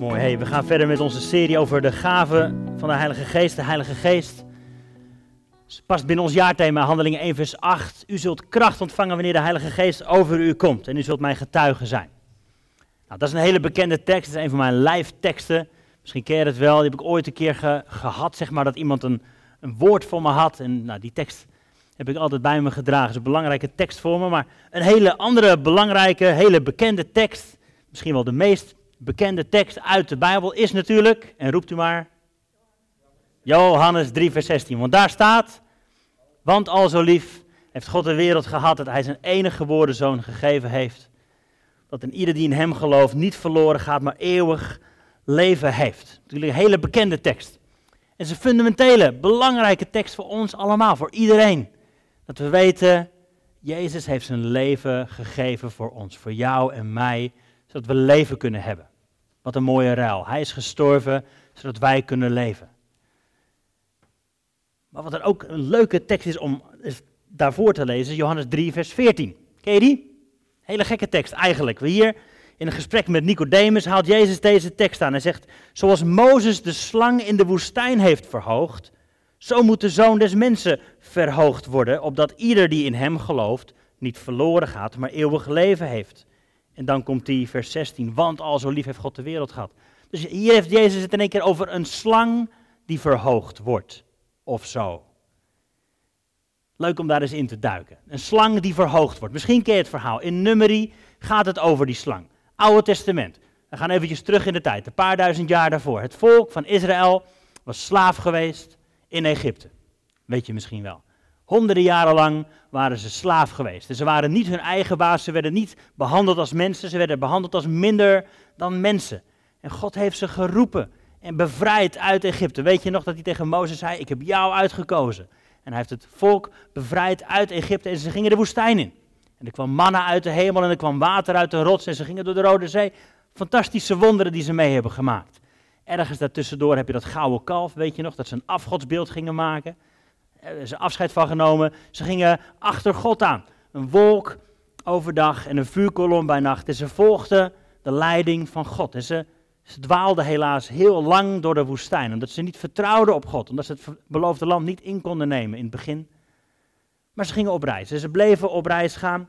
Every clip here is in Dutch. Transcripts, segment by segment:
Mooi, we gaan verder met onze serie over de gaven van de Heilige Geest. De Heilige Geest past binnen ons jaarthema Handelingen 1 vers 8. U zult kracht ontvangen wanneer de Heilige Geest over u komt en u zult mijn getuige zijn. Nou, dat is een hele bekende tekst, dat is een van mijn live teksten. Misschien ken je het wel, die heb ik ooit een keer gehad, zeg maar, dat iemand een, een woord voor me had. En nou, die tekst heb ik altijd bij me gedragen. Het is een belangrijke tekst voor me, maar een hele andere belangrijke, hele bekende tekst, misschien wel de meest bekende tekst uit de Bijbel is natuurlijk, en roept u maar, Johannes 3, vers 16. Want daar staat, want al zo lief heeft God de wereld gehad dat hij zijn enige geboren zoon gegeven heeft. Dat een ieder die in hem gelooft niet verloren gaat, maar eeuwig leven heeft. Natuurlijk een hele bekende tekst. Het is een fundamentele, belangrijke tekst voor ons allemaal, voor iedereen. Dat we weten, Jezus heeft zijn leven gegeven voor ons, voor jou en mij, zodat we leven kunnen hebben. Wat een mooie ruil. Hij is gestorven, zodat wij kunnen leven. Maar wat er ook een leuke tekst is om daarvoor te lezen, Johannes 3, vers 14. Ken je die? Hele gekke tekst eigenlijk. We hier in een gesprek met Nicodemus haalt Jezus deze tekst aan. Hij zegt, zoals Mozes de slang in de woestijn heeft verhoogd, zo moet de zoon des mensen verhoogd worden, opdat ieder die in hem gelooft niet verloren gaat, maar eeuwig leven heeft. En dan komt die vers 16, want al zo lief heeft God de wereld gehad. Dus hier heeft Jezus het in één keer over een slang die verhoogd wordt, of zo. Leuk om daar eens in te duiken. Een slang die verhoogd wordt. Misschien ken je het verhaal. In Numeri gaat het over die slang. Oude Testament. We gaan eventjes terug in de tijd, een paar duizend jaar daarvoor. Het volk van Israël was slaaf geweest in Egypte. Weet je misschien wel. Honderden jaren lang waren ze slaaf geweest. Ze waren niet hun eigen baas, ze werden niet behandeld als mensen, ze werden behandeld als minder dan mensen. En God heeft ze geroepen en bevrijd uit Egypte. Weet je nog dat hij tegen Mozes zei, ik heb jou uitgekozen. En hij heeft het volk bevrijd uit Egypte en ze gingen de woestijn in. En er kwam manna uit de hemel en er kwam water uit de rots en ze gingen door de Rode Zee. Fantastische wonderen die ze mee hebben gemaakt. Ergens daartussendoor heb je dat gouden kalf, weet je nog, dat ze een afgodsbeeld gingen maken. Er is afscheid van genomen. Ze gingen achter God aan. Een wolk overdag en een vuurkolom bij nacht. En ze volgden de leiding van God. En ze, ze dwaalden helaas heel lang door de woestijn. Omdat ze niet vertrouwden op God. Omdat ze het beloofde land niet in konden nemen in het begin. Maar ze gingen op reis. En ze bleven op reis gaan.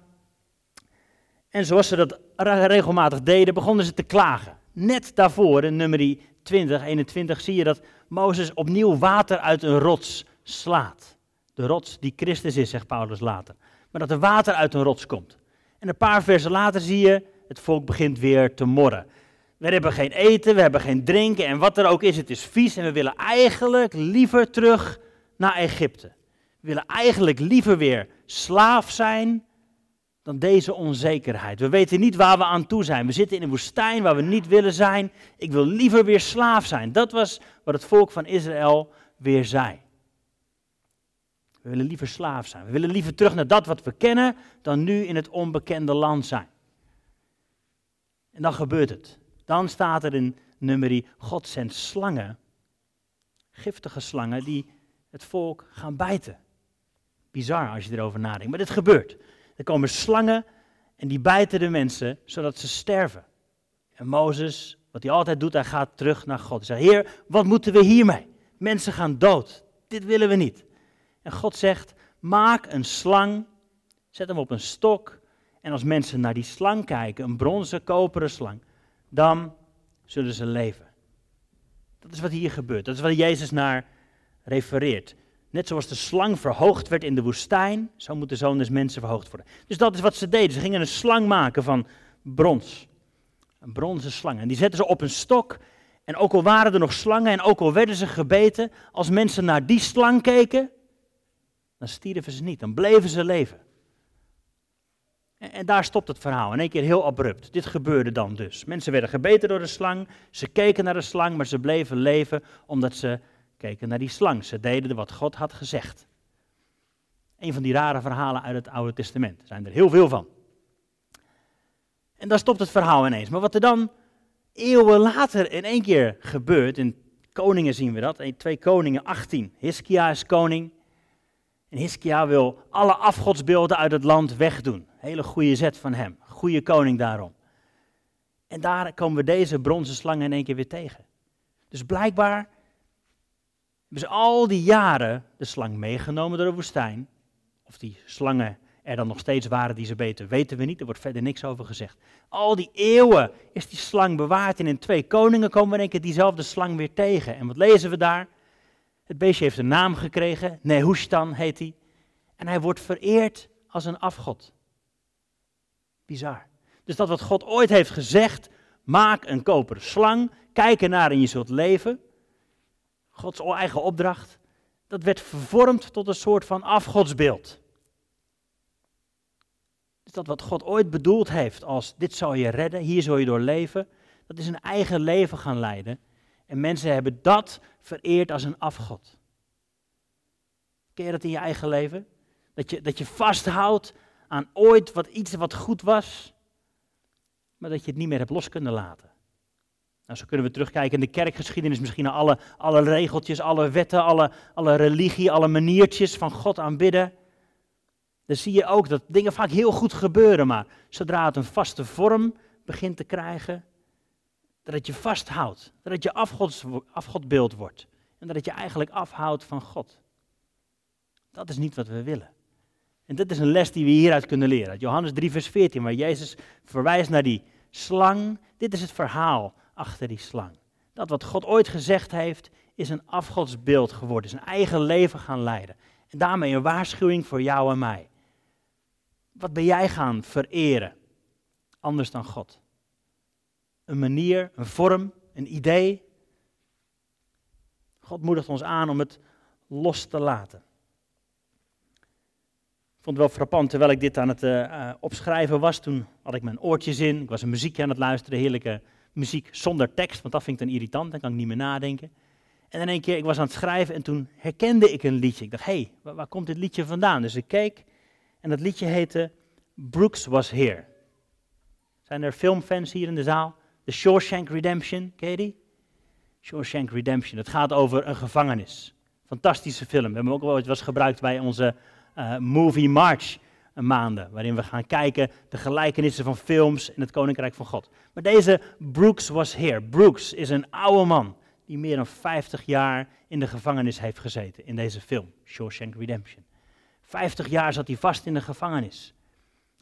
En zoals ze dat regelmatig deden, begonnen ze te klagen. Net daarvoor, in nummer 20, 21, zie je dat Mozes opnieuw water uit een rots slaat. De rots die Christus is, zegt Paulus later. Maar dat er water uit een rots komt. En een paar versen later zie je, het volk begint weer te morren. We hebben geen eten, we hebben geen drinken en wat er ook is, het is vies en we willen eigenlijk liever terug naar Egypte. We willen eigenlijk liever weer slaaf zijn dan deze onzekerheid. We weten niet waar we aan toe zijn. We zitten in een woestijn waar we niet willen zijn. Ik wil liever weer slaaf zijn. Dat was wat het volk van Israël weer zei. We willen liever slaaf zijn. We willen liever terug naar dat wat we kennen dan nu in het onbekende land zijn. En dan gebeurt het. Dan staat er in nummerie, God zendt slangen, giftige slangen, die het volk gaan bijten. Bizar als je erover nadenkt, maar dit gebeurt. Er komen slangen en die bijten de mensen zodat ze sterven. En Mozes, wat hij altijd doet, hij gaat terug naar God. Hij zegt, Heer, wat moeten we hiermee? Mensen gaan dood. Dit willen we niet. En God zegt, maak een slang, zet hem op een stok. En als mensen naar die slang kijken, een bronzen, koperen slang, dan zullen ze leven. Dat is wat hier gebeurt. Dat is wat Jezus naar refereert. Net zoals de slang verhoogd werd in de woestijn, zo moet de zoon des mensen verhoogd worden. Dus dat is wat ze deden. Ze gingen een slang maken van brons. Een bronzen slang. En die zetten ze op een stok. En ook al waren er nog slangen en ook al werden ze gebeten, als mensen naar die slang keken, dan stierven ze niet, dan bleven ze leven. En, en daar stopt het verhaal, in één keer heel abrupt. Dit gebeurde dan dus. Mensen werden gebeten door de slang, ze keken naar de slang, maar ze bleven leven omdat ze keken naar die slang. Ze deden wat God had gezegd. Een van die rare verhalen uit het Oude Testament. Er zijn er heel veel van. En dan stopt het verhaal ineens. Maar wat er dan eeuwen later in één keer gebeurt, in Koningen zien we dat, 2 Koningen 18. Hiskia is koning. En Hiskia wil alle afgodsbeelden uit het land wegdoen. Hele goede zet van hem. Goede koning daarom. En daar komen we deze bronzen slangen in één keer weer tegen. Dus blijkbaar hebben ze al die jaren de slang meegenomen door de woestijn. Of die slangen er dan nog steeds waren die ze beten, weten we niet. Er wordt verder niks over gezegd. Al die eeuwen is die slang bewaard. En in twee koningen komen we in één keer diezelfde slang weer tegen. En wat lezen we daar? Het beestje heeft een naam gekregen. Nehushtan heet hij. En hij wordt vereerd als een afgod. Bizar. Dus dat wat God ooit heeft gezegd, maak een koperen slang, kijk ernaar en je zult leven. Gods eigen opdracht, dat werd vervormd tot een soort van afgodsbeeld. Dus dat wat God ooit bedoeld heeft als dit zal je redden, hier zul je door leven, dat is een eigen leven gaan leiden. En mensen hebben dat vereerd als een afgod. Ken je dat in je eigen leven? Dat je, dat je vasthoudt aan ooit wat iets wat goed was, maar dat je het niet meer hebt los kunnen laten. Nou, zo kunnen we terugkijken in de kerkgeschiedenis, misschien naar alle, alle regeltjes, alle wetten, alle, alle religie, alle maniertjes van God aanbidden. Dan zie je ook dat dingen vaak heel goed gebeuren, maar zodra het een vaste vorm begint te krijgen, dat het je vasthoudt, dat het je afgods, afgodbeeld wordt en dat het je eigenlijk afhoudt van God. Dat is niet wat we willen. En dit is een les die we hieruit kunnen leren. Johannes 3, vers 14, waar Jezus verwijst naar die slang. Dit is het verhaal achter die slang. Dat wat God ooit gezegd heeft, is een afgodsbeeld geworden. Is een eigen leven gaan leiden. En daarmee een waarschuwing voor jou en mij. Wat ben jij gaan vereren? Anders dan God. Een manier, een vorm, een idee. God moedigt ons aan om het los te laten vond het wel frappant, terwijl ik dit aan het uh, opschrijven was, toen had ik mijn oortjes in, ik was een muziekje aan het luisteren, heerlijke muziek zonder tekst, want dat vind ik dan irritant, dan kan ik niet meer nadenken. En in één keer, ik was aan het schrijven en toen herkende ik een liedje. Ik dacht, hé, hey, waar, komt dit liedje vandaan? Dus ik keek en dat liedje heette Brooks Was Here. Zijn er filmfans hier in de zaal? The Shawshank Redemption, ken je die? Shawshank Redemption, het gaat over een gevangenis. Fantastische film, we hebben ook wel eens gebruikt bij onze uh, Movie March maanden, waarin we gaan kijken de gelijkenissen van films in het Koninkrijk van God. Maar deze Brooks was here. Brooks is een oude man die meer dan 50 jaar in de gevangenis heeft gezeten in deze film, Shawshank Redemption. 50 jaar zat hij vast in de gevangenis.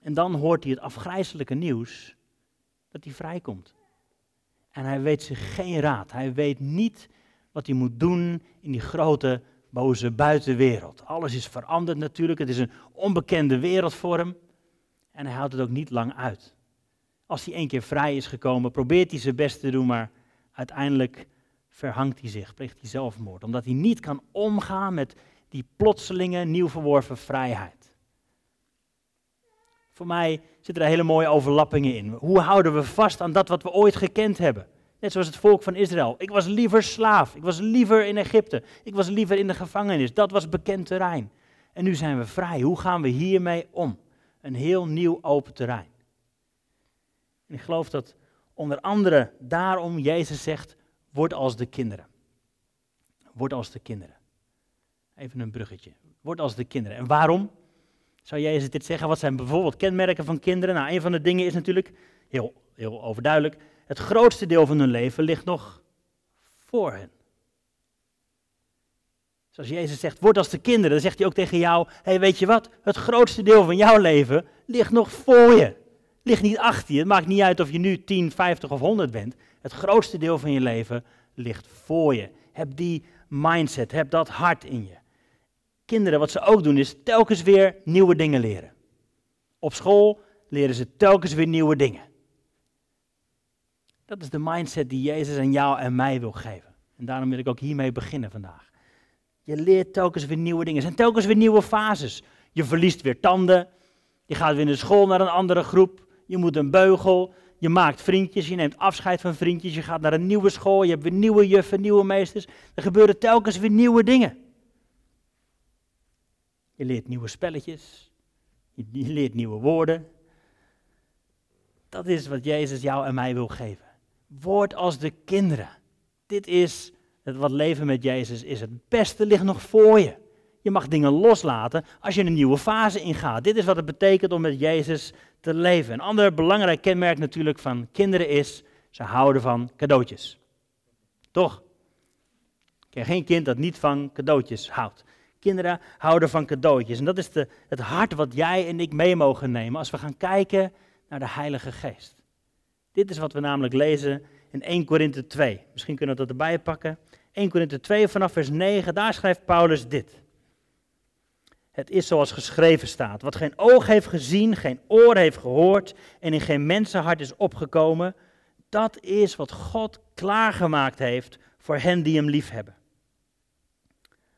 En dan hoort hij het afgrijzelijke nieuws dat hij vrijkomt. En hij weet zich geen raad. Hij weet niet wat hij moet doen in die grote boze buitenwereld. Alles is veranderd natuurlijk, het is een onbekende wereld voor hem. En hij houdt het ook niet lang uit. Als hij één keer vrij is gekomen, probeert hij zijn best te doen, maar uiteindelijk verhangt hij zich, pleegt hij zelfmoord. Omdat hij niet kan omgaan met die plotselinge, nieuw verworven vrijheid. Voor mij zitten er hele mooie overlappingen in. Hoe houden we vast aan dat wat we ooit gekend hebben? Net zoals het volk van Israël. Ik was liever slaaf. Ik was liever in Egypte. Ik was liever in de gevangenis. Dat was bekend terrein. En nu zijn we vrij. Hoe gaan we hiermee om? Een heel nieuw open terrein. En ik geloof dat onder andere daarom Jezus zegt: word als de kinderen. Word als de kinderen. Even een bruggetje. Word als de kinderen. En waarom zou Jezus dit zeggen? Wat zijn bijvoorbeeld kenmerken van kinderen? Nou, een van de dingen is natuurlijk, heel, heel overduidelijk, het grootste deel van hun leven ligt nog voor hen. Zoals Jezus zegt, word als de kinderen, dan zegt hij ook tegen jou, hey, weet je wat, het grootste deel van jouw leven ligt nog voor je. Ligt niet achter je, het maakt niet uit of je nu 10, 50 of 100 bent. Het grootste deel van je leven ligt voor je. Heb die mindset, heb dat hart in je. Kinderen, wat ze ook doen, is telkens weer nieuwe dingen leren. Op school leren ze telkens weer nieuwe dingen. Dat is de mindset die Jezus aan jou en mij wil geven. En daarom wil ik ook hiermee beginnen vandaag. Je leert telkens weer nieuwe dingen. Er zijn telkens weer nieuwe fases. Je verliest weer tanden. Je gaat weer naar school naar een andere groep. Je moet een beugel. Je maakt vriendjes. Je neemt afscheid van vriendjes. Je gaat naar een nieuwe school. Je hebt weer nieuwe juffen, nieuwe meesters. Er gebeuren telkens weer nieuwe dingen. Je leert nieuwe spelletjes. Je leert nieuwe woorden. Dat is wat Jezus jou en mij wil geven. Word als de kinderen. Dit is het wat leven met Jezus is. Het beste ligt nog voor je. Je mag dingen loslaten als je een nieuwe fase ingaat. Dit is wat het betekent om met Jezus te leven. Een ander belangrijk kenmerk natuurlijk van kinderen is, ze houden van cadeautjes. Toch? Ik ken geen kind dat niet van cadeautjes houdt. Kinderen houden van cadeautjes. En dat is de, het hart wat jij en ik mee mogen nemen als we gaan kijken naar de Heilige Geest. Dit is wat we namelijk lezen in 1 Korinthe 2. Misschien kunnen we dat erbij pakken. 1 Korinthe 2 vanaf vers 9, daar schrijft Paulus dit. Het is zoals geschreven staat. Wat geen oog heeft gezien, geen oor heeft gehoord en in geen mensenhart is opgekomen, dat is wat God klaargemaakt heeft voor hen die hem liefhebben.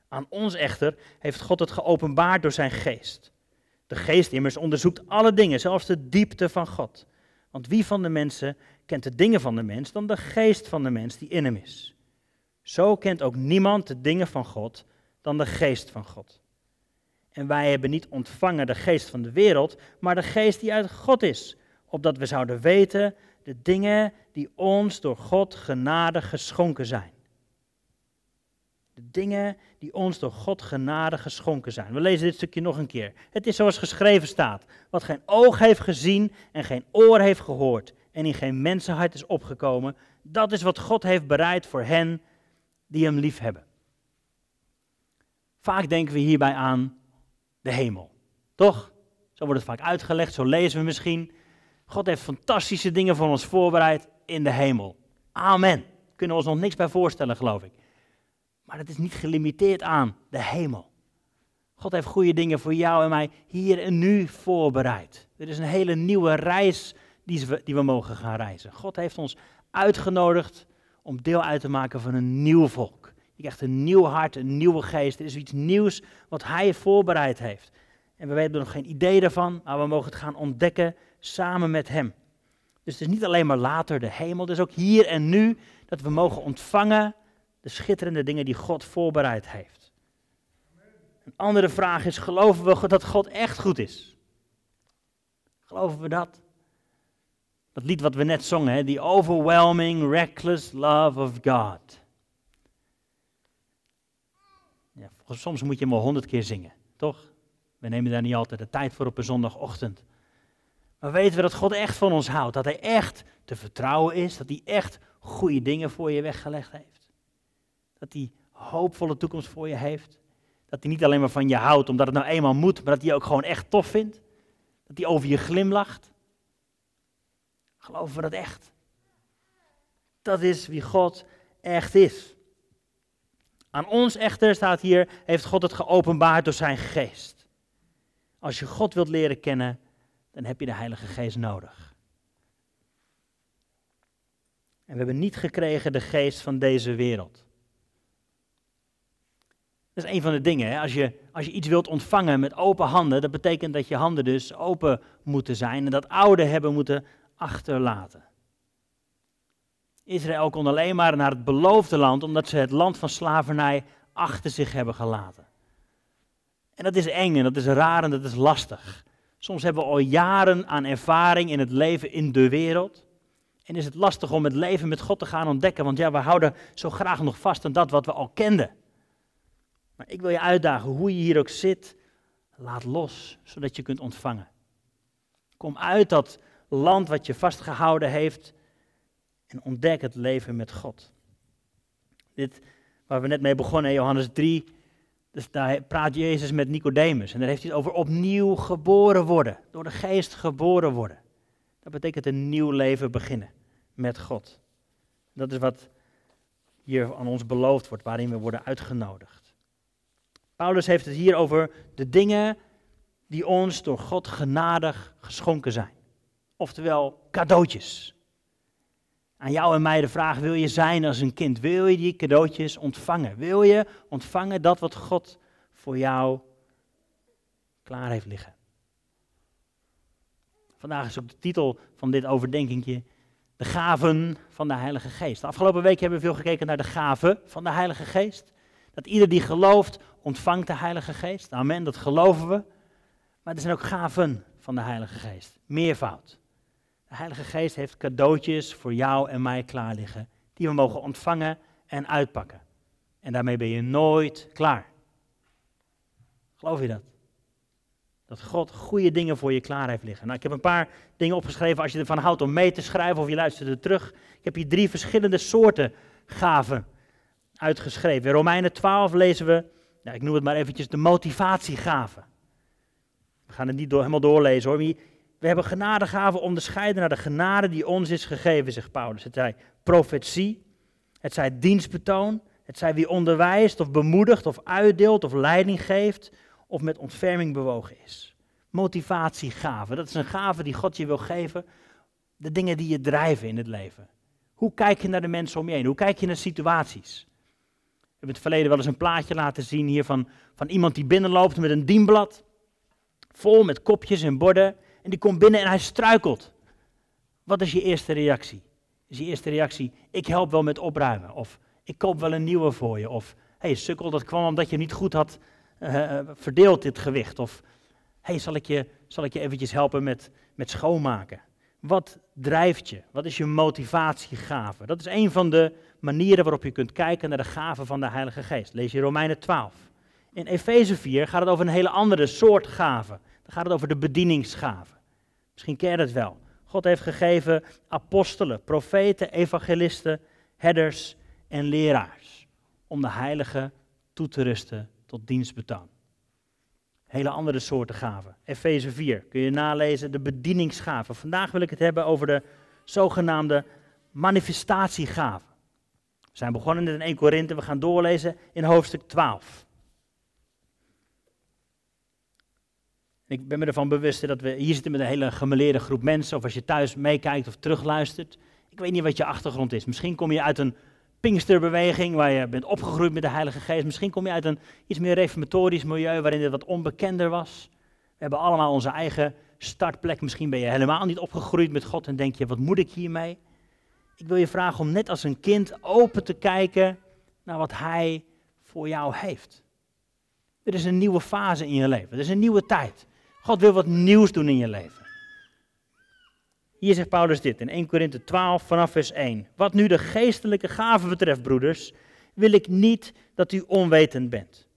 Aan ons echter heeft God het geopenbaard door zijn geest. De geest immers onderzoekt alle dingen, zelfs de diepte van God. Want wie van de mensen kent de dingen van de mens dan de geest van de mens die in hem is? Zo kent ook niemand de dingen van God dan de geest van God. En wij hebben niet ontvangen de geest van de wereld, maar de geest die uit God is, opdat we zouden weten de dingen die ons door God genadig geschonken zijn. De dingen die ons door God genade geschonken zijn. We lezen dit stukje nog een keer. Het is zoals geschreven staat. Wat geen oog heeft gezien en geen oor heeft gehoord en in geen mensenhart is opgekomen. Dat is wat God heeft bereid voor hen die hem lief hebben. Vaak denken we hierbij aan de hemel. Toch? Zo wordt het vaak uitgelegd, zo lezen we misschien. God heeft fantastische dingen voor ons voorbereid in de hemel. Amen. Kunnen we ons nog niks bij voorstellen, geloof ik. Maar het is niet gelimiteerd aan de hemel. God heeft goede dingen voor jou en mij hier en nu voorbereid. Er is een hele nieuwe reis die we, die we mogen gaan reizen. God heeft ons uitgenodigd om deel uit te maken van een nieuw volk. Je krijgt een nieuw hart, een nieuwe geest. Er is iets nieuws wat Hij voorbereid heeft. En we hebben nog geen idee daarvan, maar we mogen het gaan ontdekken samen met Hem. Dus het is niet alleen maar later de hemel, het is ook hier en nu dat we mogen ontvangen de schitterende dingen die God voorbereid heeft. Een andere vraag is, geloven we dat God echt goed is? Geloven we dat? Dat lied wat we net zongen, The Overwhelming, Reckless Love of God. Ja, soms moet je hem wel honderd keer zingen, toch? We nemen daar niet altijd de tijd voor op een zondagochtend. Maar weten we dat God echt van ons houdt? Dat Hij echt te vertrouwen is? Dat Hij echt goede dingen voor je weggelegd heeft? Dat hij hoopvolle toekomst voor je heeft. Dat hij niet alleen maar van je houdt omdat het nou eenmaal moet, maar dat hij je ook gewoon echt tof vindt. Dat hij over je glimlacht. Geloven we dat echt? Dat is wie God echt is. Aan ons echter staat hier, heeft God het geopenbaard door zijn geest. Als je God wilt leren kennen, dan heb je de Heilige Geest nodig. En we hebben niet gekregen de geest van deze wereld. Dat is een van de dingen. Hè? Als, je, als je iets wilt ontvangen met open handen, dat betekent dat je handen dus open moeten zijn en dat oude hebben moeten achterlaten. Israël kon alleen maar naar het beloofde land omdat ze het land van slavernij achter zich hebben gelaten. En dat is eng en dat is raar en dat is lastig. Soms hebben we al jaren aan ervaring in het leven in de wereld. En is het lastig om het leven met God te gaan ontdekken, want ja, we houden zo graag nog vast aan dat wat we al kenden. Maar ik wil je uitdagen, hoe je hier ook zit, laat los, zodat je kunt ontvangen. Kom uit dat land wat je vastgehouden heeft en ontdek het leven met God. Dit waar we net mee begonnen, Johannes 3, dus daar praat Jezus met Nicodemus en daar heeft hij het over opnieuw geboren worden, door de geest geboren worden. Dat betekent een nieuw leven beginnen met God. Dat is wat hier aan ons beloofd wordt, waarin we worden uitgenodigd. Paulus heeft het hier over de dingen die ons door God genadig geschonken zijn. Oftewel cadeautjes. Aan jou en mij de vraag, wil je zijn als een kind? Wil je die cadeautjes ontvangen? Wil je ontvangen dat wat God voor jou klaar heeft liggen? Vandaag is ook de titel van dit overdenkingje de gaven van de Heilige Geest. De afgelopen week hebben we veel gekeken naar de gaven van de Heilige Geest. Dat ieder die gelooft, ontvangt de Heilige Geest. Amen, dat geloven we. Maar er zijn ook gaven van de Heilige Geest. Meervoud. De Heilige Geest heeft cadeautjes voor jou en mij klaar liggen. Die we mogen ontvangen en uitpakken. En daarmee ben je nooit klaar. Geloof je dat? Dat God goede dingen voor je klaar heeft liggen. Nou, ik heb een paar dingen opgeschreven als je ervan houdt om mee te schrijven of je luistert er terug. Ik heb hier drie verschillende soorten gaven uitgeschreven. In Romeinen 12 lezen we, nou, ik noem het maar eventjes de motivatiegaven. We gaan het niet door, helemaal doorlezen hoor. We hebben genadegaven onderscheiden naar de genade die ons is gegeven, zegt Paulus. Het zij profetie, het zij dienstbetoon, het zij wie onderwijst of bemoedigt of uitdeelt of leiding geeft of met ontferming bewogen is. Motivatiegaven, dat is een gave die God je wil geven. De dingen die je drijven in het leven. Hoe kijk je naar de mensen om je heen? Hoe kijk je naar situaties? We hebben het verleden wel eens een plaatje laten zien hier van, van iemand die binnenloopt met een dienblad. Vol met kopjes en borden. En die komt binnen en hij struikelt. Wat is je eerste reactie? Is je eerste reactie, ik help wel met opruimen. Of ik koop wel een nieuwe voor je. Of, hé hey, sukkel, dat kwam omdat je niet goed had uh, verdeeld, dit gewicht. Of, hé, hey, zal, ik je, zal ik je eventjes helpen met, met schoonmaken? Wat drijft je? Wat is je motivatiegave? Dat is een van de manieren waarop je kunt kijken naar de gaven van de Heilige Geest. Lees je Romeinen 12. In Efeze 4 gaat het over een hele andere soort gaven. Dan gaat het over de bedieningsgaven. Misschien ken je het wel. God heeft gegeven apostelen, profeten, evangelisten, herders en leraars. Om de heilige toe te rusten tot dienstbetoon. Hele andere soorten gaven. Efeze 4 kun je nalezen, de bedieningsgaven. Vandaag wil ik het hebben over de zogenaamde manifestatiegaven. We zijn begonnen in 1 Korinthe, we gaan doorlezen in hoofdstuk 12. Ik ben me ervan bewust dat we hier zitten met een hele gemeleerde groep mensen. Of als je thuis meekijkt of terugluistert. Ik weet niet wat je achtergrond is. Misschien kom je uit een Pinksterbeweging, waar je bent opgegroeid met de Heilige Geest. Misschien kom je uit een iets meer reformatorisch milieu waarin het wat onbekender was. We hebben allemaal onze eigen startplek. Misschien ben je helemaal niet opgegroeid met God en denk je, wat moet ik hiermee? Ik wil je vragen om net als een kind open te kijken naar wat Hij voor jou heeft. Er is een nieuwe fase in je leven. Er is een nieuwe tijd. God wil wat nieuws doen in je leven. Hier zegt Paulus dit in 1 Korinthe 12 vanaf vers 1. Wat nu de geestelijke gaven betreft, broeders, wil ik niet dat u onwetend bent.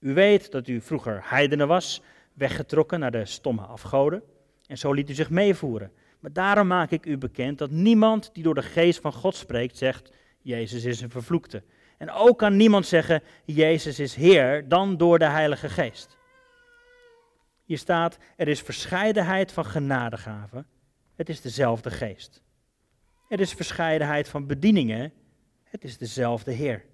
U weet dat u vroeger heidenen was, weggetrokken naar de stomme afgoden, en zo liet u zich meevoeren. Maar daarom maak ik u bekend dat niemand die door de geest van God spreekt, zegt, Jezus is een vervloekte. En ook kan niemand zeggen, Jezus is Heer, dan door de Heilige Geest. Hier staat, er is verscheidenheid van genadegaven, het is dezelfde geest. Er is verscheidenheid van bedieningen, het is dezelfde Heer.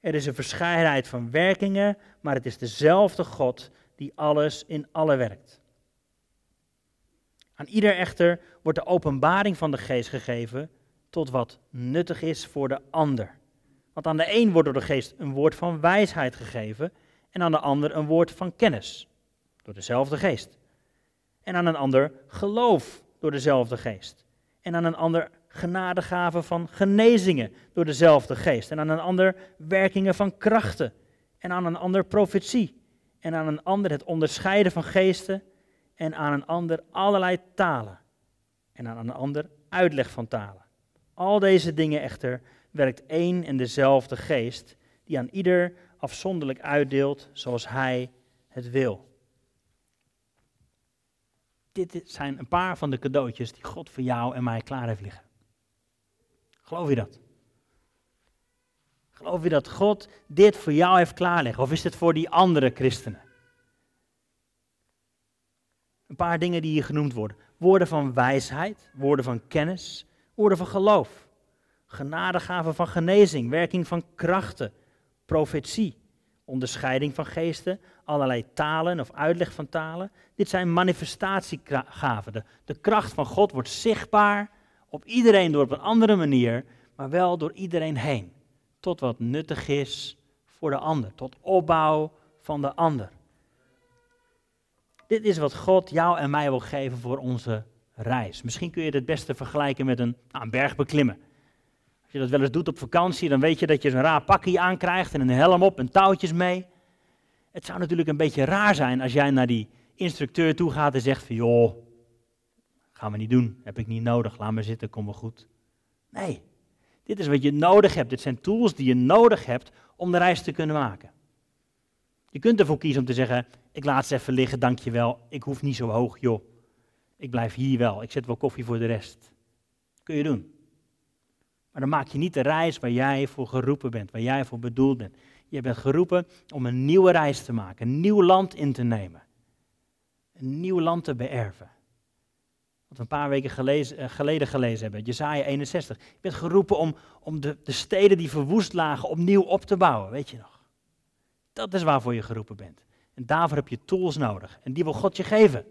Er is een verscheidenheid van werkingen, maar het is dezelfde God die alles in alle werkt. Aan ieder echter wordt de openbaring van de geest gegeven tot wat nuttig is voor de ander. Want aan de een wordt door de geest een woord van wijsheid gegeven en aan de ander een woord van kennis, door dezelfde geest. En aan een ander geloof door dezelfde geest. En aan een ander genadegaven van genezingen door dezelfde geest. En aan een ander werkingen van krachten. En aan een ander profetie. En aan een ander het onderscheiden van geesten. En aan een ander allerlei talen. En aan een ander uitleg van talen. Al deze dingen echter werkt één en dezelfde geest, die aan ieder afzonderlijk uitdeelt zoals hij het wil dit zijn een paar van de cadeautjes die God voor jou en mij klaar heeft liggen. Geloof je dat? Geloof je dat God dit voor jou heeft klaarleggen? Of is het voor die andere christenen? Een paar dingen die hier genoemd worden. Woorden van wijsheid, woorden van kennis, woorden van geloof. Genadegaven van genezing, werking van krachten, profetie, onderscheiding van geesten, allerlei talen of uitleg van talen. Dit zijn manifestatiegaven. De, kracht van God wordt zichtbaar op iedereen door op een andere manier, maar wel door iedereen heen. Tot wat nuttig is voor de ander, tot opbouw van de ander. Dit is wat God jou en mij wil geven voor onze reis. Misschien kun je het beste vergelijken met een, nou, een berg beklimmen. Als je dat wel eens doet op vakantie, dan weet je dat je een raar pakje aankrijgt en een helm op en touwtjes mee. Het zou natuurlijk een beetje raar zijn als jij naar die instructeur toe gaat en zegt van joh, gaan we niet doen, heb ik niet nodig, laat maar zitten, kom wel goed. Nee, dit is wat je nodig hebt. Dit zijn tools die je nodig hebt om de reis te kunnen maken. Je kunt ervoor kiezen om te zeggen, ik laat ze even liggen, dankjewel, ik hoef niet zo hoog, joh. Ik blijf hier wel, ik zet wel koffie voor de rest. kun je doen. Maar dan maak je niet de reis waar jij voor geroepen bent, waar jij voor bedoeld bent. Je bent geroepen om een nieuwe reis te maken, een nieuw land in te nemen. Een nieuw land te beërven. Wat we een paar weken eh, geleden gelezen hebben, Jezaja 61. Je bent geroepen om, om de, de steden die verwoest lagen opnieuw op te bouwen, weet je nog. Dat is waarvoor je geroepen bent. En daarvoor heb je tools nodig. En die wil God je geven.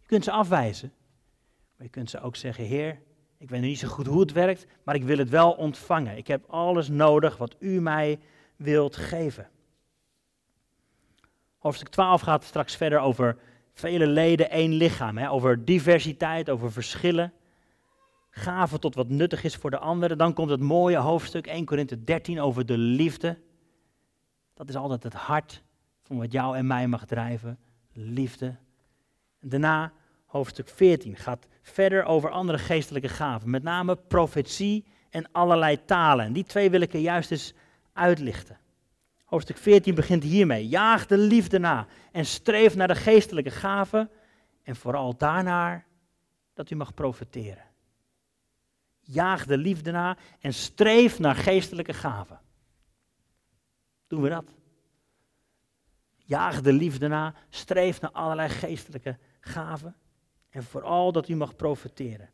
Je kunt ze afwijzen. Maar je kunt ze ook zeggen, Heer, ik weet niet zo goed hoe het werkt, maar ik wil het wel ontvangen. Ik heb alles nodig wat u mij wilt geven. Hoofdstuk 12 gaat straks verder over vele leden, één lichaam. Hè? Over diversiteit, over verschillen. Gaven tot wat nuttig is voor de anderen. Dan komt het mooie hoofdstuk 1 Korinthe 13 over de liefde. Dat is altijd het hart van wat jou en mij mag drijven. Liefde. Daarna hoofdstuk 14 gaat verder over andere geestelijke gaven. Met name profetie en allerlei talen. En die twee wil ik er juist eens uitlichten. Hoofdstuk 14 begint hiermee. Jaag de liefde na en streef naar de geestelijke gaven en vooral daarnaar dat u mag profiteren. Jaag de liefde na en streef naar geestelijke gaven. Doen we dat? Jaag de liefde na, streef naar allerlei geestelijke gaven en vooral dat u mag profiteren.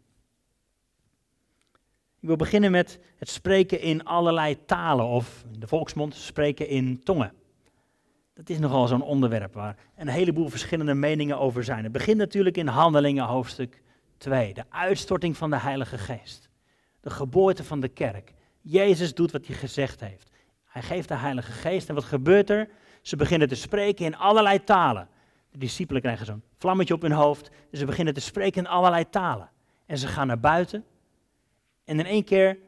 Ik wil beginnen met het spreken in allerlei talen, of in de volksmond spreken in tongen. Dat is nogal zo'n onderwerp waar een heleboel verschillende meningen over zijn. Het begint natuurlijk in Handelingen hoofdstuk 2, de uitstorting van de Heilige Geest. De geboorte van de kerk. Jezus doet wat hij gezegd heeft. Hij geeft de Heilige Geest en wat gebeurt er? Ze beginnen te spreken in allerlei talen. De discipelen krijgen zo'n vlammetje op hun hoofd en ze beginnen te spreken in allerlei talen. En ze gaan naar buiten en in één keer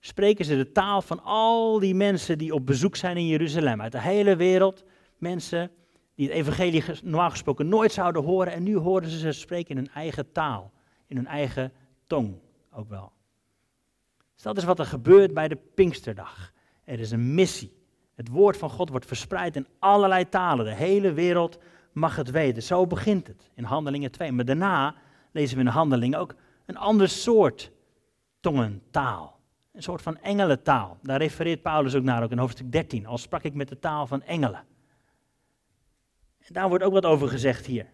spreken ze de taal van al die mensen die op bezoek zijn in Jeruzalem. Uit de hele wereld. Mensen die het evangelie normaal gesproken nooit zouden horen. En nu horen ze ze spreken in hun eigen taal. In hun eigen tong ook wel. Dus dat is wat er gebeurt bij de Pinksterdag. Er is een missie. Het woord van God wordt verspreid in allerlei talen. De hele wereld mag het weten. Zo begint het in Handelingen 2. Maar daarna lezen we in Handelingen ook een ander soort tongentaal. Een soort van engelentaal. Daar refereert Paulus ook naar, ook in hoofdstuk 13. Al sprak ik met de taal van engelen. En daar wordt ook wat over gezegd hier.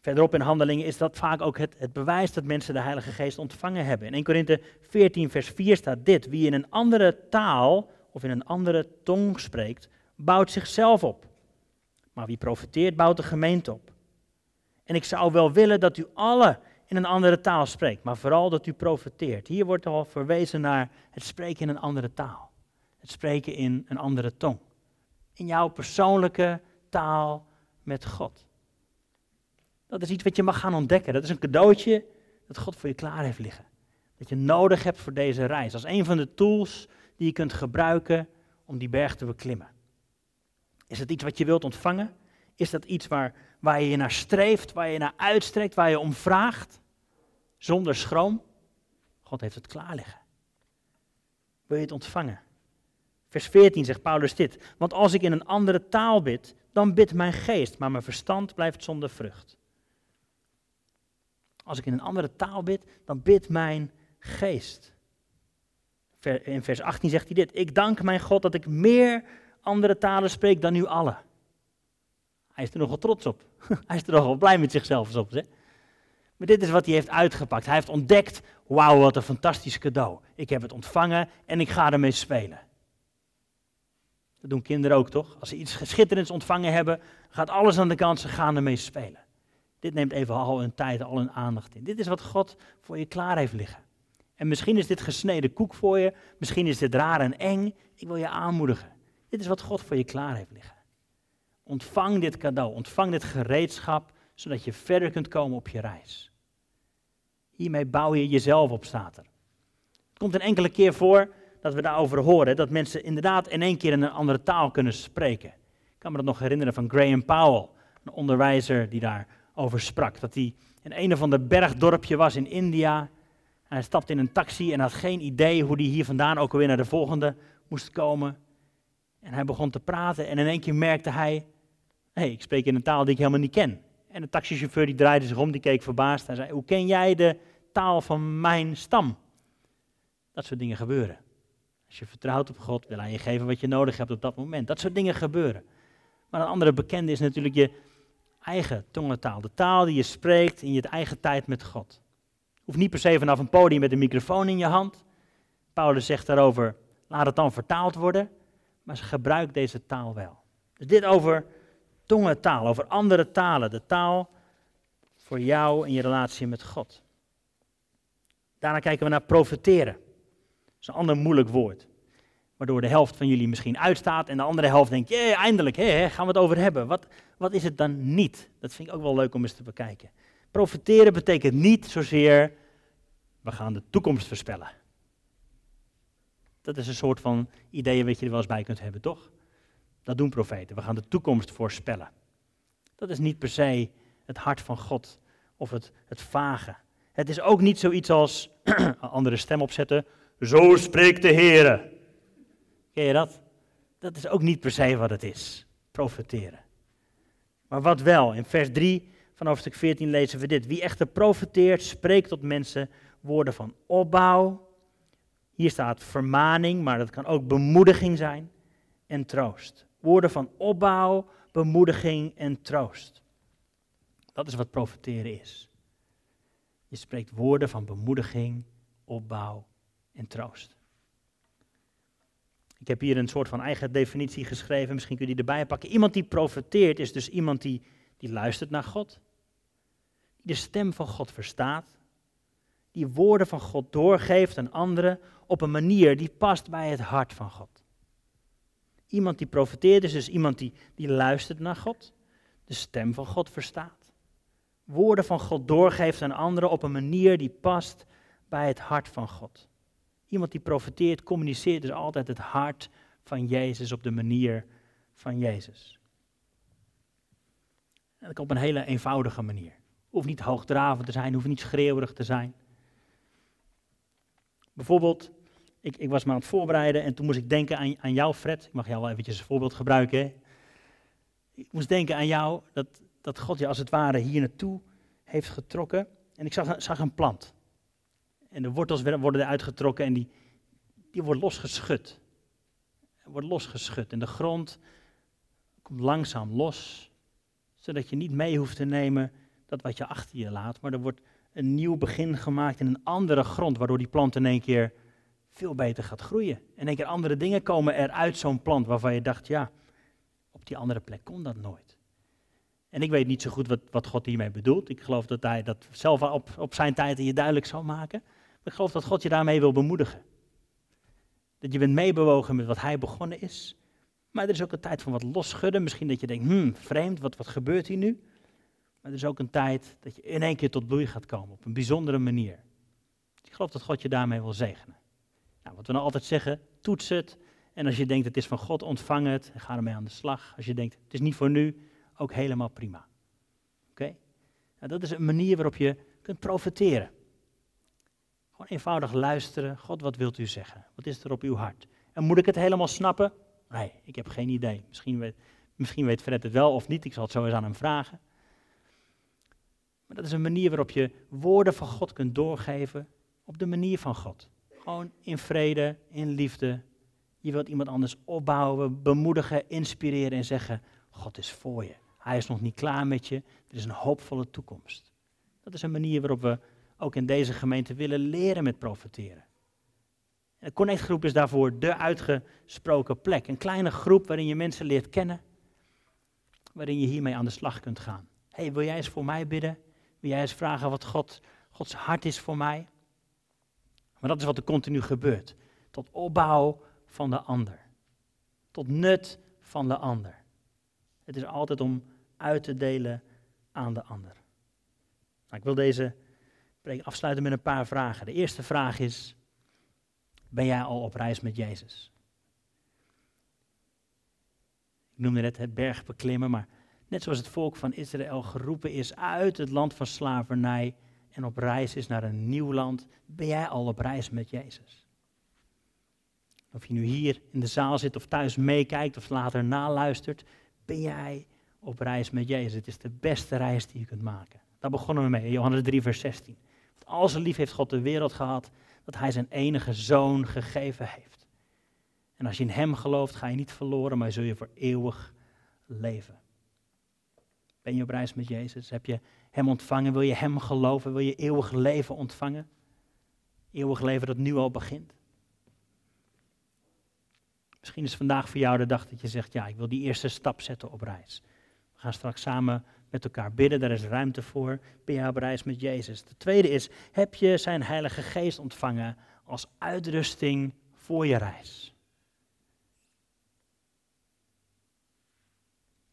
Verderop in handelingen is dat vaak ook het, het bewijs dat mensen de Heilige Geest ontvangen hebben. In 1 Korinthe 14, vers 4 staat dit: Wie in een andere taal of in een andere tong spreekt, bouwt zichzelf op. Maar wie profiteert, bouwt de gemeente op. En ik zou wel willen dat u alle in een andere taal spreekt, maar vooral dat u profeteert. Hier wordt al verwezen naar het spreken in een andere taal. Het spreken in een andere tong. In jouw persoonlijke taal met God. Dat is iets wat je mag gaan ontdekken. Dat is een cadeautje dat God voor je klaar heeft liggen. Dat je nodig hebt voor deze reis. Als een van de tools die je kunt gebruiken om die berg te beklimmen. Is het iets wat je wilt ontvangen? Is dat iets waar, waar je naar streeft, waar je naar uitstrekt, waar je om vraagt? Zonder schroom? God heeft het klaar liggen. Wil je het ontvangen? Vers 14 zegt Paulus dit. Want als ik in een andere taal bid, dan bidt mijn geest, maar mijn verstand blijft zonder vrucht. Als ik in een andere taal bid, dan bidt mijn geest. In vers 18 zegt hij dit. Ik dank mijn God dat ik meer andere talen spreek dan u allen. Hij is er nogal trots op. Hij is er nogal blij met zichzelf. Hè? Maar dit is wat hij heeft uitgepakt. Hij heeft ontdekt, wauw, wat een fantastisch cadeau. Ik heb het ontvangen en ik ga ermee spelen. Dat doen kinderen ook, toch? Als ze iets schitterends ontvangen hebben, gaat alles aan de kant, ze gaan ermee spelen. Dit neemt even al hun tijd, al hun aandacht in. Dit is wat God voor je klaar heeft liggen. En misschien is dit gesneden koek voor je, misschien is dit raar en eng. Ik wil je aanmoedigen. Dit is wat God voor je klaar heeft liggen. Ontvang dit cadeau, ontvang dit gereedschap, zodat je verder kunt komen op je reis. Hiermee bouw je jezelf op, staat. Het komt een enkele keer voor dat we daarover horen, dat mensen inderdaad in één keer in een andere taal kunnen spreken. Ik kan me dat nog herinneren van Graham Powell, een onderwijzer die daarover sprak. Dat hij in een of ander bergdorpje was in India. En hij stapte in een taxi en had geen idee hoe hij hier vandaan ook alweer naar de volgende moest komen. En hij begon te praten en in één keer merkte hij, hey, ik spreek in een taal die ik helemaal niet ken. En de taxichauffeur die draaide zich om, die keek verbaasd. Hij zei, hoe ken jij de taal van mijn stam? Dat soort dingen gebeuren. Als je vertrouwt op God, wil hij je geven wat je nodig hebt op dat moment. Dat soort dingen gebeuren. Maar een andere bekende is natuurlijk je eigen tongentaal. De taal die je spreekt in je eigen tijd met God. Hoeft niet per se vanaf een podium met een microfoon in je hand. Paulus zegt daarover, laat het dan vertaald worden. Maar ze gebruikt deze taal wel. Dus dit over tongentaal, over andere talen. De taal voor jou in je relatie met God. Daarna kijken we naar profeteren. Dat is een ander moeilijk woord. Waardoor de helft van jullie misschien uitstaat en de andere helft denkt, jee, eindelijk, hè, gaan we het over hebben. Wat, wat is het dan niet? Dat vind ik ook wel leuk om eens te bekijken. Profiteren betekent niet zozeer, we gaan de toekomst voorspellen. Dat is een soort van ideeën wat je er wel eens bij kunt hebben, toch? Dat doen profeten. We gaan de toekomst voorspellen. Dat is niet per se het hart van God of het, het vage. Het is ook niet zoiets als andere stem opzetten. Zo spreekt de Heer. Ken je dat? Dat is ook niet per se wat het is. Profeteren. Maar wat wel, in vers 3 van hoofdstuk 14 lezen we dit. Wie echter profeteert, spreekt tot mensen woorden van opbouw. Hier staat vermaning, maar dat kan ook bemoediging zijn en troost. Woorden van opbouw, bemoediging en troost. Dat is wat profeteren is. Je spreekt woorden van bemoediging, opbouw en troost. Ik heb hier een soort van eigen definitie geschreven, misschien kun je die erbij pakken. Iemand die profeteert is dus iemand die, die luistert naar God, die de stem van God verstaat, die woorden van God doorgeeft aan anderen op een manier die past bij het hart van God. Iemand die profeteert is dus iemand die, die luistert naar God, de stem van God verstaat, woorden van God doorgeeft aan anderen op een manier die past bij het hart van God. Iemand die profeteert, communiceert dus altijd het hart van Jezus op de manier van Jezus. En dat op een hele eenvoudige manier. Hoeft niet hoogdravend te zijn, hoeft niet schreeuwerig te zijn. Bijvoorbeeld, ik, ik was me aan het voorbereiden en toen moest ik denken aan, aan jou, Fred. Ik mag jou wel eventjes als voorbeeld gebruiken. Ik moest denken aan jou, dat, dat God je als het ware hier naartoe heeft getrokken. En ik zag, zag een plant. En de wortels worden eruit getrokken en die, die wordt losgeschud. Wordt losgeschud. En de grond komt langzaam los, zodat je niet mee hoeft te nemen dat wat je achter je laat, maar er wordt een nieuw begin gemaakt in een andere grond, waardoor die plant in één keer veel beter gaat groeien. In één keer andere dingen komen er uit zo'n plant waarvan je dacht, ja, op die andere plek kon dat nooit. En ik weet niet zo goed wat, wat God hiermee bedoelt. Ik geloof dat hij dat zelf op, op zijn tijd je duidelijk zal maken. Ik geloof dat God je daarmee wil bemoedigen. Dat je bent meebewogen met wat hij begonnen is. Maar er is ook een tijd van wat losschudden. Misschien dat je denkt, hmm, vreemd, wat, wat gebeurt hier nu? Maar er is ook een tijd dat je in één keer tot bloei gaat komen, op een bijzondere manier. Ik geloof dat God je daarmee wil zegenen. Nou, wat we nou altijd zeggen, toets het. En als je denkt het is van God, ontvang het en ga ermee aan de slag. Als je denkt het is niet voor nu, ook helemaal prima. Oké? Nou, dat is een manier waarop je kunt profiteren. Gewoon eenvoudig luisteren. God, wat wilt u zeggen? Wat is er op uw hart? En moet ik het helemaal snappen? Nee, ik heb geen idee. Misschien weet, misschien weet Fred het wel of niet. Ik zal het zo eens aan hem vragen. Maar dat is een manier waarop je woorden van God kunt doorgeven op de manier van God. Gewoon in vrede, in liefde. Je wilt iemand anders opbouwen, bemoedigen, inspireren en zeggen: God is voor je. Hij is nog niet klaar met je. Er is een hoopvolle toekomst. Dat is een manier waarop we ook in deze gemeente willen leren met profiteren. De connectgroep is daarvoor de uitgesproken plek. Een kleine groep waarin je mensen leert kennen, waarin je hiermee aan de slag kunt gaan. hey, wil jij eens voor mij bidden? Wil jij eens vragen wat God, Gods hart is voor mij? Maar dat is wat er continu gebeurt. Tot opbouw van de ander. Tot nut van de ander. Het is altijd om uit te delen aan de ander. Nou, ik wil deze preek afsluiten met een paar vragen. De eerste vraag is, ben jij al op reis met Jezus? Ik noemde net het berg beklimmen, maar net zoals het volk van Israël geroepen is uit het land van slavernij en op reis is naar een nieuw land, ben jij al op reis met Jezus? Of je nu hier in de zaal zit of thuis meekijkt of later naluistert, ben jij op reis met Jezus. Het is de beste reis die je kunt maken. Daar begonnen we mee, Johannes 3, vers 16. Want al zijn lief heeft God de wereld gehad, dat hij zijn enige zoon gegeven heeft. En als je in hem gelooft, ga je niet verloren, maar zul je voor eeuwig leven. Ben je op reis met Jezus? Heb je hem ontvangen? Wil je hem geloven? Wil je eeuwig leven ontvangen? Eeuwig leven dat nu al begint. Misschien is vandaag voor jou de dag dat je zegt, ja, ik wil die eerste stap zetten op reis. We gaan straks samen met elkaar bidden, daar is ruimte voor. Ben je op reis met Jezus? De tweede is, heb je zijn Heilige Geest ontvangen als uitrusting voor je reis?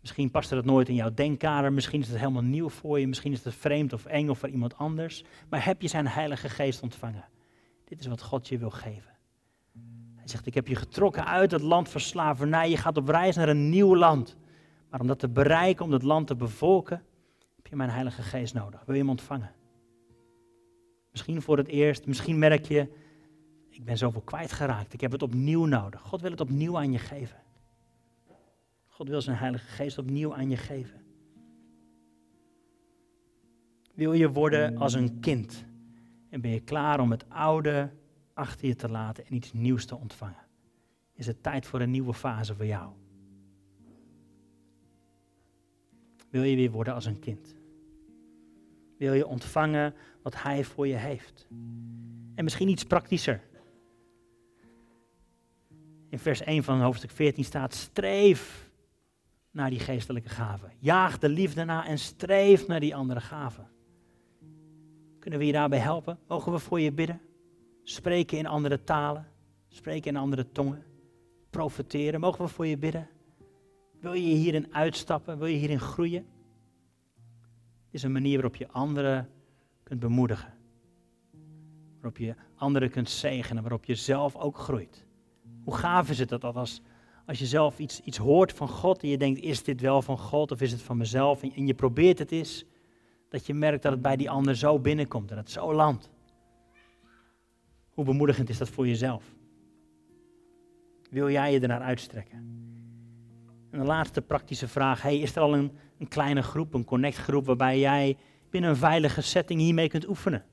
Misschien past het nooit in jouw denkkader, misschien is het helemaal nieuw voor je, misschien is het vreemd of eng of voor iemand anders. Maar heb je zijn Heilige Geest ontvangen? Dit is wat God je wil geven. Hij zegt, ik heb je getrokken uit het land van slavernij, je gaat op reis naar een nieuw land. Maar om dat te bereiken, om dat land te bevolken, heb je mijn Heilige Geest nodig. Wil je hem ontvangen? Misschien voor het eerst, misschien merk je, ik ben zoveel kwijtgeraakt, ik heb het opnieuw nodig. God wil het opnieuw aan je geven. God wil zijn Heilige Geest opnieuw aan je geven. Wil je worden als een kind en ben je klaar om het oude achter je te laten en iets nieuws te ontvangen? Is het tijd voor een nieuwe fase voor jou? Wil je weer worden als een kind? Wil je ontvangen wat Hij voor je heeft? En misschien iets praktischer. In vers 1 van hoofdstuk 14 staat: streef naar die geestelijke gaven. Jaag de liefde na en streef naar die andere gaven. Kunnen we je daarbij helpen? Mogen we voor je bidden? Spreken in andere talen, spreken in andere tongen, profiteren. Mogen we voor je bidden? Wil je hierin uitstappen? Wil je hierin groeien? Het is een manier waarop je anderen kunt bemoedigen. Waarop je anderen kunt zegenen, waarop je zelf ook groeit. Hoe gaaf is het dat als, als je zelf iets, iets hoort van God en je denkt, is dit wel van God of is het van mezelf? En, je probeert het eens, dat je merkt dat het bij die ander zo binnenkomt en dat het zo landt. Hoe bemoedigend is dat voor jezelf? Wil jij je ernaar uitstrekken? En de laatste praktische vraag, hey, is er al een, een kleine groep, een connectgroep, waarbij jij binnen een veilige setting hiermee kunt oefenen?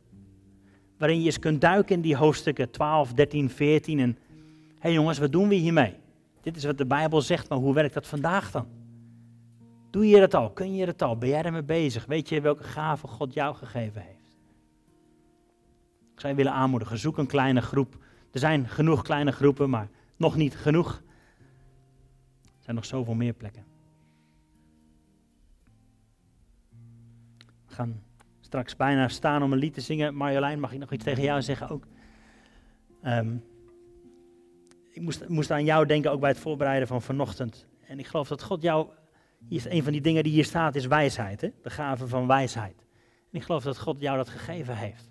Waarin je eens kunt duiken in die hoofdstukken 12, 13, 14 en, hé hey jongens, wat doen we hiermee? Dit is wat de Bijbel zegt, maar hoe werkt dat vandaag dan? Doe je dat al? Kun je dat al? Ben jij ermee bezig? Weet je welke gave God jou gegeven heeft? Ik zou je willen aanmoedigen, zoek een kleine groep. Er zijn genoeg kleine groepen, maar nog niet genoeg. Er zijn nog zoveel meer plekken. We gaan straks bijna staan om een lied te zingen. Marjolein, mag ik nog iets tegen jou zeggen ook? Ehm, ik moest, moest aan jou denken ook bij het voorbereiden van vanochtend. En ik geloof dat God jou, is een van die dingen die hier staat, is wijsheid. Hè? De gave van wijsheid. En ik geloof dat God jou dat gegeven heeft.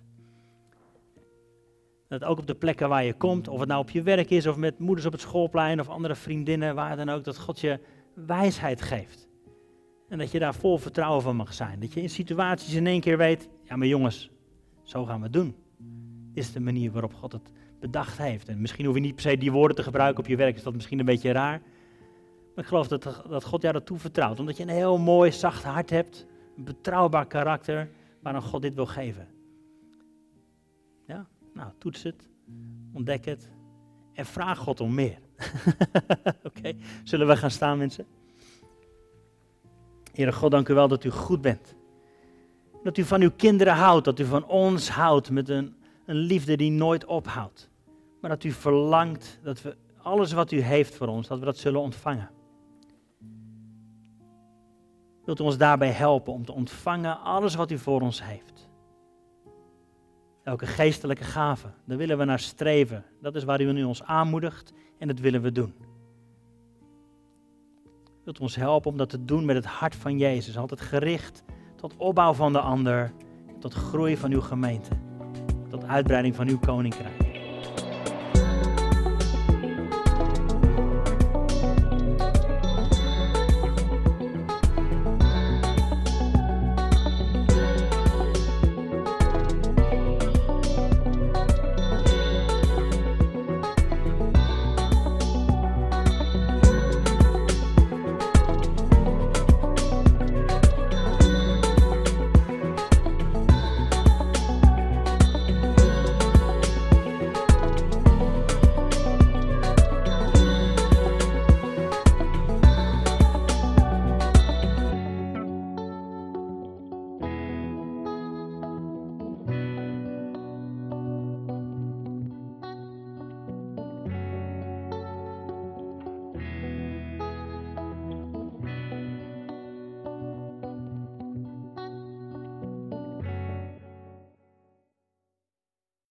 Dat ook op de plekken waar je komt, of het nou op je werk is, of met moeders op het schoolplein, of andere vriendinnen, waar dan ook, dat God je wijsheid geeft. En dat je daar vol vertrouwen van mag zijn. Dat je in situaties in één keer weet, ja maar jongens, zo gaan we het doen. Is de manier waarop God het bedacht heeft. En misschien hoef je niet per se die woorden te gebruiken op je werk, is dat misschien een beetje raar. Maar ik geloof dat, dat God jou dat toevertrouwt, omdat je een heel mooi, zacht hart hebt, een betrouwbaar karakter, waarom God dit wil geven. Ja, nou, toets het, ontdek het en vraag God om meer. Oké, zullen we gaan staan, mensen? Heere God, dank u wel dat u goed bent. Dat u van uw kinderen houdt, dat u van ons houdt met een, een liefde die nooit ophoudt. Maar dat u verlangt dat we alles wat u heeft voor ons, dat we dat zullen ontvangen. Wilt u ons daarbij helpen om te ontvangen alles wat u voor ons heeft? Elke geestelijke gave, daar willen we naar streven. Dat is waar u nu ons aanmoedigt en dat willen we doen. Wilt u ons helpen om dat te doen met het hart van Jezus, altijd gericht tot opbouw van de ander, tot groei van uw gemeente, tot uitbreiding van uw koninkrijk.